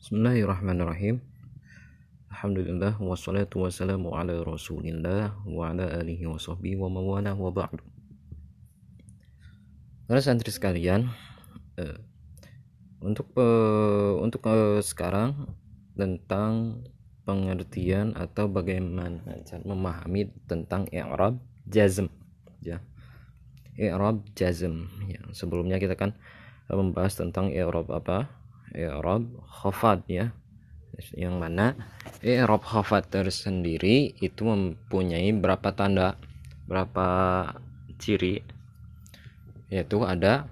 Bismillahirrahmanirrahim. Alhamdulillah wassalatu wassalamu ala Rasulillah wa ala alihi wa sahbihi wa mawala wa ba'du. Para santri sekalian, eh, untuk eh, untuk eh, sekarang tentang pengertian atau bagaimana cara memahami tentang i'rab jazm ya. I'rab jazm ya. Sebelumnya kita kan membahas tentang i'rab apa? I'rab khafad ya. Yang mana i'rab khafad tersendiri itu mempunyai berapa tanda? Berapa ciri? Yaitu ada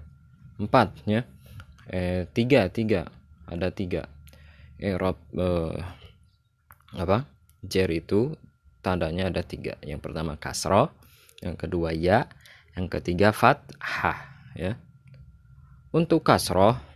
empat ya. Eh, tiga tiga ada tiga i'rab eh, apa? Jer itu tandanya ada tiga. Yang pertama kasroh, yang kedua ya, yang ketiga fathah ya. Untuk kasroh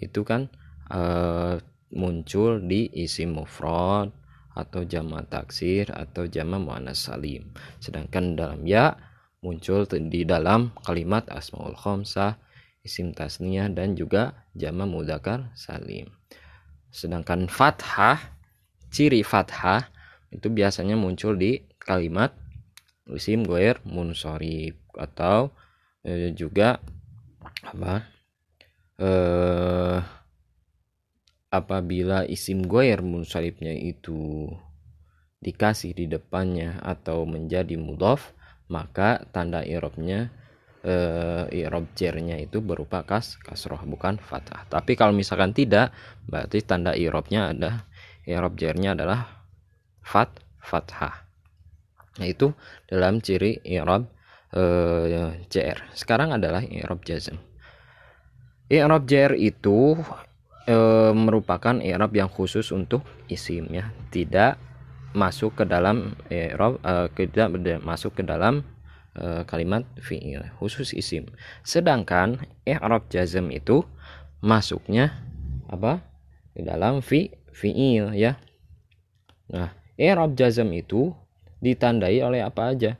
itu kan uh, muncul di isim mufrad atau jama taksir atau jama muannas salim. Sedangkan dalam ya muncul di dalam kalimat asmaul khamsah, isim tasniyah dan juga jama mudakar salim. Sedangkan fathah, ciri fathah itu biasanya muncul di kalimat isim goer munsorib atau e, juga apa eh apabila isim goer munsoribnya itu dikasih di depannya atau menjadi mudhof maka tanda irobnya uh, irob jernya itu berupa kas kasroh bukan fathah. Tapi kalau misalkan tidak berarti tanda irobnya ada irob jernya adalah fat fathah. Nah itu dalam ciri irob uh, jr sekarang adalah irob jazm irob jr itu uh, merupakan irob yang khusus untuk isim ya tidak masuk ke dalam i'rab uh, tidak masuk ke dalam uh, kalimat fi'il khusus isim. Sedangkan i'rab jazm itu masuknya apa? di dalam fi fi'il ya. Nah, i'rab jazm itu ditandai oleh apa aja?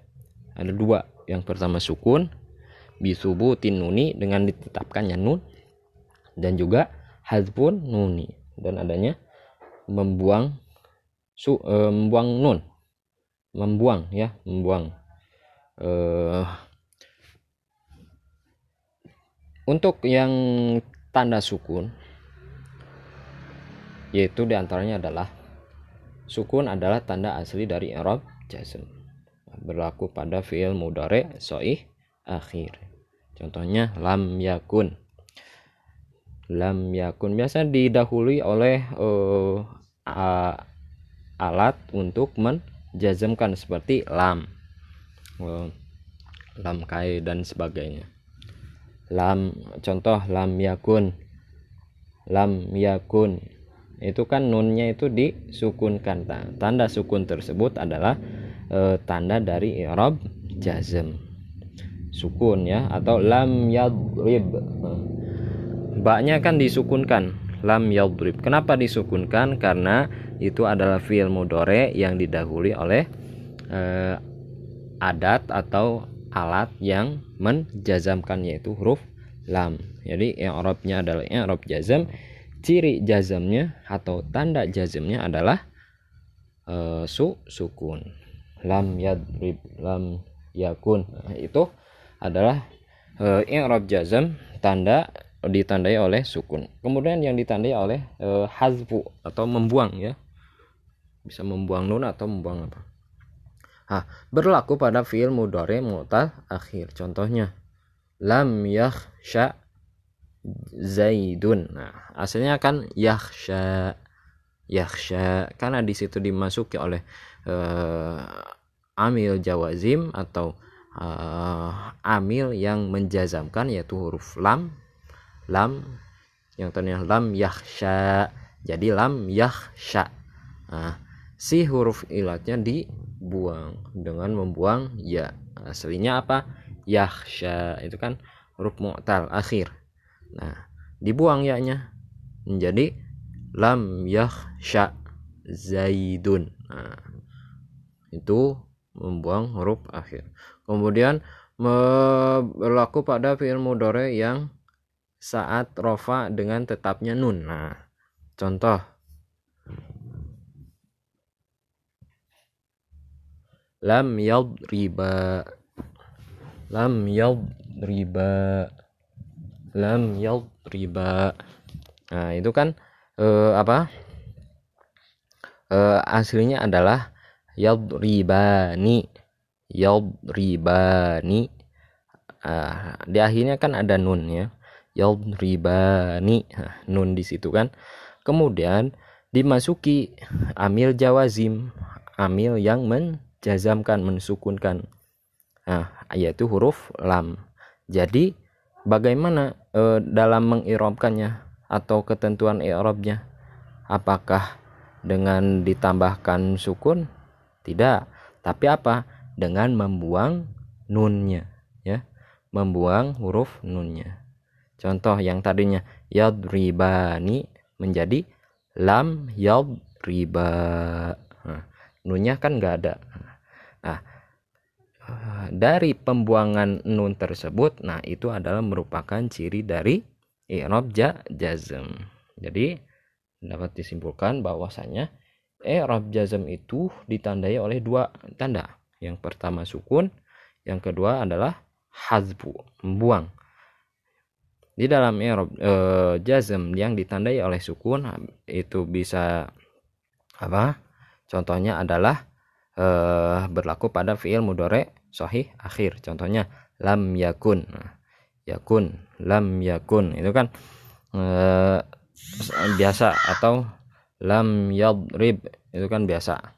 Ada dua. Yang pertama sukun bisubutin nuni dengan ditetapkannya nun dan juga hadfun nuni. Dan adanya membuang su e, membuang nun. Membuang ya membuang. E, untuk yang tanda sukun yaitu di antaranya adalah sukun adalah tanda asli dari Arab jazm berlaku pada fiil mudore soih akhir. Contohnya lam yakun lam yakun. Biasa didahului oleh uh, alat untuk menjazmkan seperti lam. Oh, lam kai dan sebagainya. Lam contoh lam yakun. Lam yakun. Itu kan nunnya itu disukunkan. Tanda sukun tersebut adalah e, tanda dari i'rab jazm. Sukun ya atau lam yadrib baknya kan disukunkan lam yadrib kenapa disukunkan karena itu adalah fiil mudore yang didahului oleh eh, adat atau alat yang menjazamkan yaitu huruf lam. Jadi yang Arabnya adalah Arab jazam. Ciri jazamnya atau tanda jazamnya adalah eh, su sukun. Lam yadrib lam yakun. Nah, itu adalah yang Arab jazam tanda ditandai oleh sukun. Kemudian yang ditandai oleh eh, hazfu atau membuang ya. Bisa membuang nun atau membuang apa. Ah berlaku pada fiil mudore mu'tal akhir. Contohnya lam yakhsha zaidun. Nah aslinya kan yakhsha yakhsha. Karena di situ dimasuki oleh uh, amil jawazim atau uh, amil yang menjazamkan yaitu huruf lam lam yang tadinya lam yakhsha. Jadi lam yakhsha. Nah si huruf ilatnya dibuang dengan membuang ya. Aslinya apa? Yahsya itu kan huruf mu'tal akhir. Nah dibuang ya-nya menjadi lam yahsya zaidun. Nah, itu membuang huruf akhir. Kemudian berlaku pada fi'il mudore yang saat rofa dengan tetapnya nun. Nah contoh. Lam yadriba. Lam yadriba. Lam yadriba. Nah itu kan eh, apa? Eh, aslinya adalah yadribani. Yadribani. Ah, di akhirnya kan ada nun ya yadribani nah, nun di situ kan. Kemudian dimasuki amil jawazim amil yang menjazamkan mensukunkan. Nah yaitu huruf lam. Jadi bagaimana e, dalam mengirobkannya atau ketentuan i'rabnya? Apakah dengan ditambahkan sukun? Tidak. Tapi apa? Dengan membuang nunnya ya. Membuang huruf nunnya contoh yang tadinya yadribani menjadi lam yadriba. Nah, nunnya kan nggak ada. Nah dari pembuangan nun tersebut nah itu adalah merupakan ciri dari i'rab jazm. Jadi dapat disimpulkan bahwasanya i'rab jazm itu ditandai oleh dua tanda. Yang pertama sukun, yang kedua adalah hazbu, membuang. Di dalam i'rab e, jazm yang ditandai oleh sukun itu bisa apa? Contohnya adalah e, berlaku pada fiil mudore sahih akhir. Contohnya lam yakun. Yakun, lam yakun. Itu kan e, biasa atau lam yadrib itu kan biasa.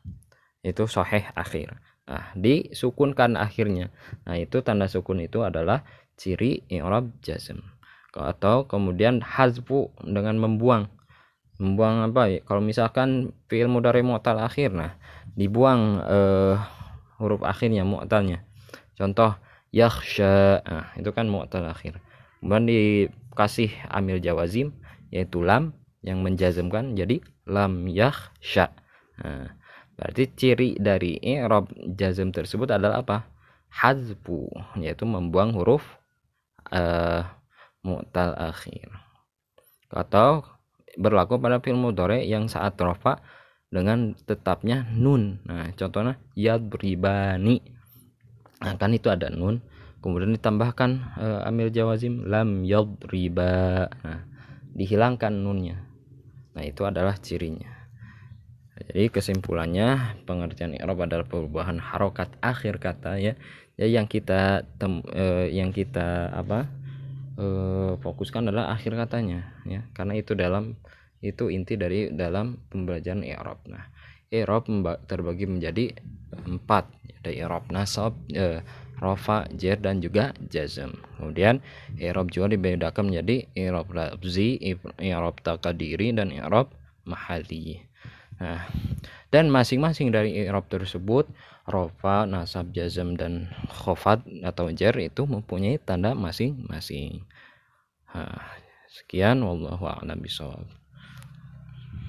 Itu sahih akhir. Nah, disukunkan akhirnya. Nah, itu tanda sukun itu adalah ciri i'rab jazm. Atau kemudian hazfu dengan membuang. Membuang apa ya? Kalau misalkan fi'il mudhari mu'tal akhir nah, dibuang eh, huruf akhirnya mu'talnya. Contoh yakhsha. Nah, itu kan mu'tal akhir. Kemudian dikasih amil jawazim yaitu lam yang menjazmkan jadi lam yakhsha. Nah, Berarti ciri dari i'rab jazm tersebut adalah apa? Hazfu, yaitu membuang huruf uh, mu'tal akhir. Atau berlaku pada fi'il mudhari yang saat rofa dengan tetapnya nun. Nah, contohnya yadribani. Nah, kan itu ada nun. Kemudian ditambahkan uh, amil jawazim lam yadriba. Nah, dihilangkan nunnya. Nah, itu adalah cirinya. Jadi kesimpulannya pengertian i'rab adalah perubahan harokat akhir kata ya. Ya yang kita tem, eh, yang kita apa? Eh, fokuskan adalah akhir katanya ya. Karena itu dalam itu inti dari dalam pembelajaran i'rab. Nah, i'rab terbagi menjadi empat. Ada i'rab nasab, eh, rofa, jer dan juga jazm. Kemudian i'rab juga dibedakan menjadi i'rab lafzi, i'rab takadiri dan i'rab mahali. Nah, dan masing-masing dari i'rab tersebut rofa, nasab, jazm dan khofat atau jar itu mempunyai tanda masing-masing. Nah, sekian wallahu bishawab.